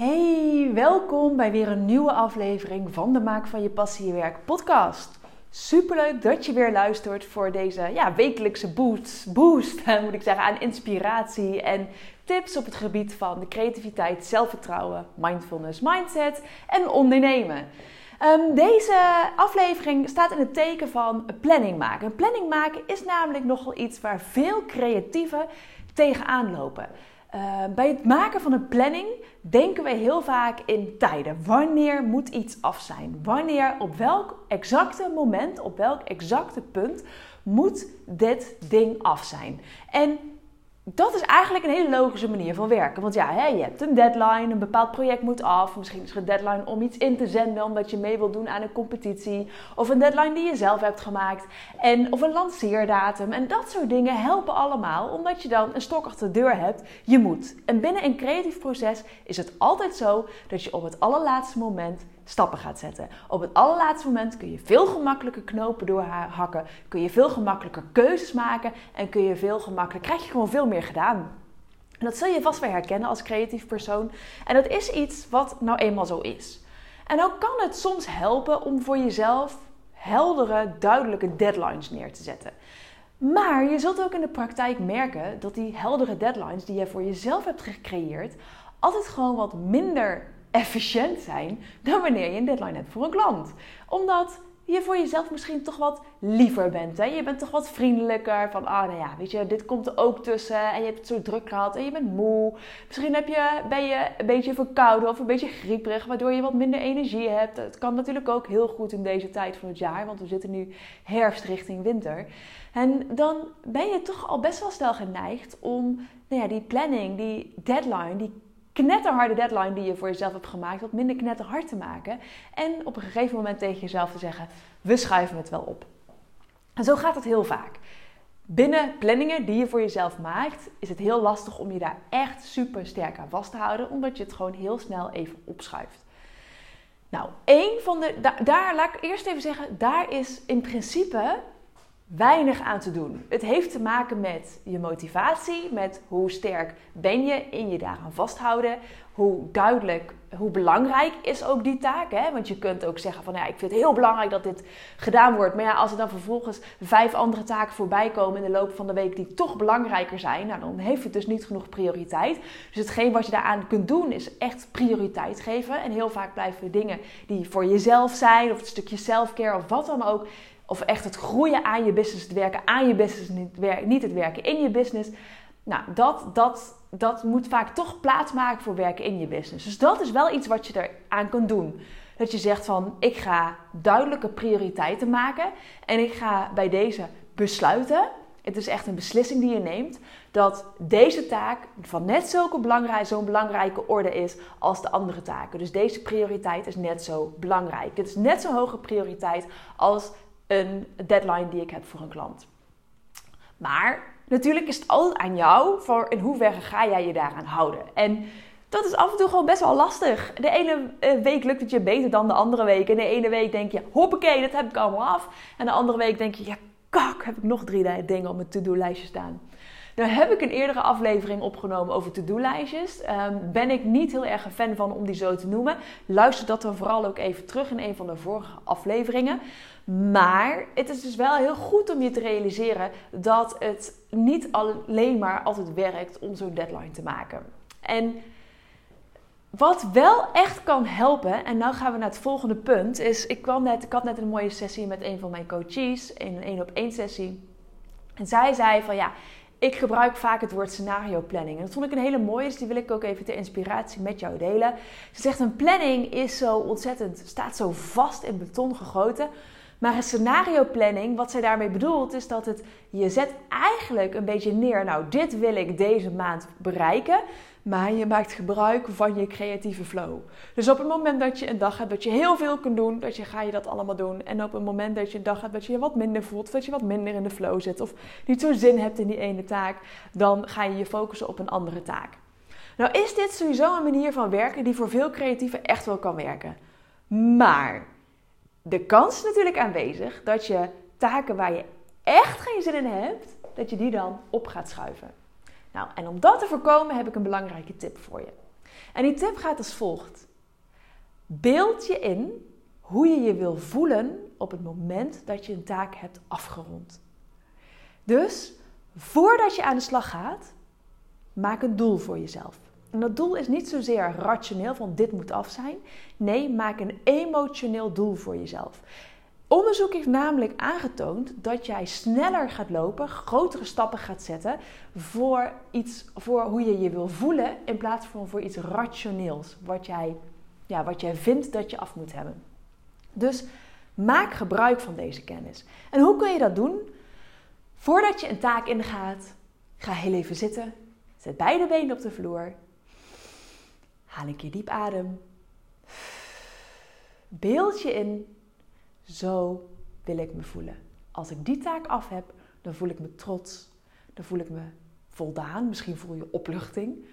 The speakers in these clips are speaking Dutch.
Hey, welkom bij weer een nieuwe aflevering van de Maak van je passie werk podcast. Superleuk dat je weer luistert voor deze ja, wekelijkse boost, boost moet ik zeggen, aan inspiratie en tips op het gebied van de creativiteit, zelfvertrouwen, mindfulness, mindset en ondernemen. Um, deze aflevering staat in het teken van planning maken. Planning maken is namelijk nogal iets waar veel creatieven tegenaan lopen. Uh, bij het maken van een planning denken we heel vaak in tijden. Wanneer moet iets af zijn? Wanneer, op welk exacte moment, op welk exacte punt moet dit ding af zijn? En dat is eigenlijk een hele logische manier van werken. Want ja, hè, je hebt een deadline, een bepaald project moet af. Misschien is er een deadline om iets in te zenden omdat je mee wilt doen aan een competitie. Of een deadline die je zelf hebt gemaakt. En, of een lanceerdatum. En dat soort dingen helpen allemaal omdat je dan een stok achter de deur hebt. Je moet. En binnen een creatief proces is het altijd zo dat je op het allerlaatste moment stappen gaat zetten. Op het allerlaatste moment kun je veel gemakkelijker knopen doorhakken, kun je veel gemakkelijker keuzes maken en kun je veel gemakkelijker, krijg je gewoon veel meer gedaan. En dat zul je vast wel herkennen als creatief persoon. En dat is iets wat nou eenmaal zo is. En dan kan het soms helpen om voor jezelf heldere, duidelijke deadlines neer te zetten. Maar je zult ook in de praktijk merken dat die heldere deadlines die je voor jezelf hebt gecreëerd, altijd gewoon wat minder efficiënt zijn dan wanneer je een deadline hebt voor een klant. Omdat je voor jezelf misschien toch wat liever bent. Hè? Je bent toch wat vriendelijker. Van, ah, nou ja, weet je, dit komt er ook tussen. En je hebt het zo druk gehad en je bent moe. Misschien heb je, ben je een beetje verkouden of een beetje grieperig, waardoor je wat minder energie hebt. Het kan natuurlijk ook heel goed in deze tijd van het jaar, want we zitten nu herfst richting winter. En dan ben je toch al best wel snel geneigd om nou ja, die planning, die deadline, die knetterharde deadline die je voor jezelf hebt gemaakt, wat minder knetterhard te maken. En op een gegeven moment tegen jezelf te zeggen: we schuiven het wel op. En zo gaat het heel vaak. Binnen planningen die je voor jezelf maakt, is het heel lastig om je daar echt super sterk aan vast te houden, omdat je het gewoon heel snel even opschuift. Nou, één van de. daar laat ik eerst even zeggen, daar is in principe weinig aan te doen. Het heeft te maken met je motivatie, met hoe sterk ben je in je daaraan vasthouden, hoe duidelijk, hoe belangrijk is ook die taak. Hè? Want je kunt ook zeggen van ja, ik vind het heel belangrijk dat dit gedaan wordt. Maar ja, als er dan vervolgens vijf andere taken voorbij komen in de loop van de week die toch belangrijker zijn, nou, dan heeft het dus niet genoeg prioriteit. Dus hetgeen wat je daaraan kunt doen is echt prioriteit geven. En heel vaak blijven dingen die voor jezelf zijn, of het stukje selfcare of wat dan ook, of echt het groeien aan je business, het werken aan je business, niet, niet het werken in je business. Nou, dat, dat, dat moet vaak toch plaatsmaken voor werken in je business. Dus dat is wel iets wat je eraan kunt doen. Dat je zegt van, ik ga duidelijke prioriteiten maken en ik ga bij deze besluiten. Het is echt een beslissing die je neemt. Dat deze taak van net zulke belangrijk, zo'n belangrijke orde is als de andere taken. Dus deze prioriteit is net zo belangrijk. Het is net zo'n hoge prioriteit als een deadline die ik heb voor een klant. Maar natuurlijk is het altijd aan jou voor in hoeverre ga jij je daaraan houden. En dat is af en toe gewoon best wel lastig. De ene eh, week lukt het je beter dan de andere week. En de ene week denk je, hoppakee, dat heb ik allemaal af. En de andere week denk je, ja kak, heb ik nog drie dingen op mijn to-do-lijstje staan. Daar heb ik een eerdere aflevering opgenomen over to-do-lijstjes. Um, ben ik niet heel erg een fan van om die zo te noemen. Luister dat dan vooral ook even terug in een van de vorige afleveringen. Maar het is dus wel heel goed om je te realiseren dat het niet alleen maar altijd werkt om zo'n deadline te maken. En wat wel echt kan helpen, en nu gaan we naar het volgende punt, is ik, kwam net, ik had net een mooie sessie met een van mijn coaches, een één op één sessie. En zij zei van ja, ik gebruik vaak het woord scenario planning. En dat vond ik een hele mooie, dus die wil ik ook even ter inspiratie met jou delen. Ze zegt een planning is zo ontzettend, staat zo vast in beton gegoten. Maar een scenario planning, wat zij daarmee bedoelt, is dat het je zet eigenlijk een beetje neer. Nou, dit wil ik deze maand bereiken. Maar je maakt gebruik van je creatieve flow. Dus op het moment dat je een dag hebt dat je heel veel kunt doen, dat je, ga je dat allemaal doen. En op het moment dat je een dag hebt dat je je wat minder voelt, dat je wat minder in de flow zit of niet zo zin hebt in die ene taak, dan ga je je focussen op een andere taak. Nou is dit sowieso een manier van werken die voor veel creatieven echt wel kan werken. Maar de kans is natuurlijk aanwezig dat je taken waar je echt geen zin in hebt, dat je die dan op gaat schuiven. Nou, en om dat te voorkomen heb ik een belangrijke tip voor je. En die tip gaat als volgt. Beeld je in hoe je je wil voelen op het moment dat je een taak hebt afgerond. Dus voordat je aan de slag gaat, maak een doel voor jezelf. En dat doel is niet zozeer rationeel van dit moet af zijn. Nee, maak een emotioneel doel voor jezelf. Onderzoek heeft namelijk aangetoond dat jij sneller gaat lopen, grotere stappen gaat zetten voor, iets, voor hoe je je wil voelen in plaats van voor iets rationeels, wat jij, ja, wat jij vindt dat je af moet hebben. Dus maak gebruik van deze kennis. En hoe kun je dat doen? Voordat je een taak ingaat, ga heel even zitten, zet beide benen op de vloer, haal een keer diep adem, beeld je in zo wil ik me voelen. Als ik die taak af heb, dan voel ik me trots. Dan voel ik me voldaan. Misschien voel je opluchting,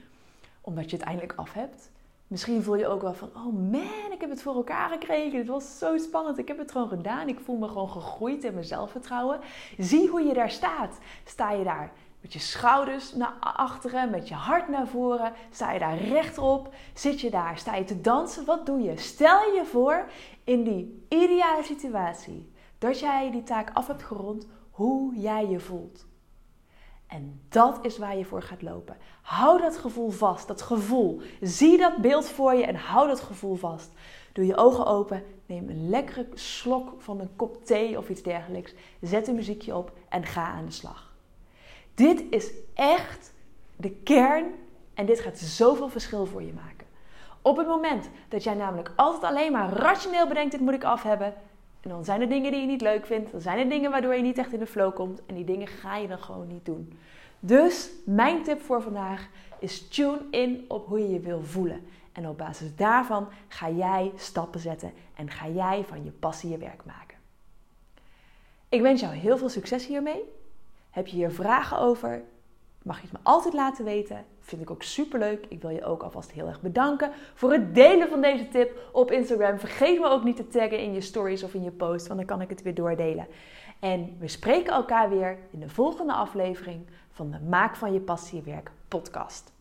omdat je het eindelijk af hebt. Misschien voel je ook wel van, oh man, ik heb het voor elkaar gekregen. Het was zo spannend. Ik heb het gewoon gedaan. Ik voel me gewoon gegroeid in mijn zelfvertrouwen. Zie hoe je daar staat. Sta je daar met je schouders naar achteren, met je hart naar voren? Sta je daar rechtop? Zit je daar? Sta je te dansen? Wat doe je? Stel je voor in die ideale situatie dat jij die taak af hebt gerond, hoe jij je voelt. En dat is waar je voor gaat lopen. Hou dat gevoel vast, dat gevoel. Zie dat beeld voor je en hou dat gevoel vast. Doe je ogen open, neem een lekkere slok van een kop thee of iets dergelijks. Zet een muziekje op en ga aan de slag. Dit is echt de kern en dit gaat zoveel verschil voor je maken. Op het moment dat jij namelijk altijd alleen maar rationeel bedenkt: dit moet ik af hebben. En dan zijn er dingen die je niet leuk vindt. Dan zijn er dingen waardoor je niet echt in de flow komt. En die dingen ga je dan gewoon niet doen. Dus mijn tip voor vandaag is tune in op hoe je je wil voelen. En op basis daarvan ga jij stappen zetten en ga jij van je passie je werk maken. Ik wens jou heel veel succes hiermee. Heb je hier vragen over? Mag je het me altijd laten weten. Vind ik ook super leuk. Ik wil je ook alvast heel erg bedanken voor het delen van deze tip op Instagram. Vergeet me ook niet te taggen in je stories of in je post, want dan kan ik het weer doordelen. En we spreken elkaar weer in de volgende aflevering van de Maak van je passie werk podcast.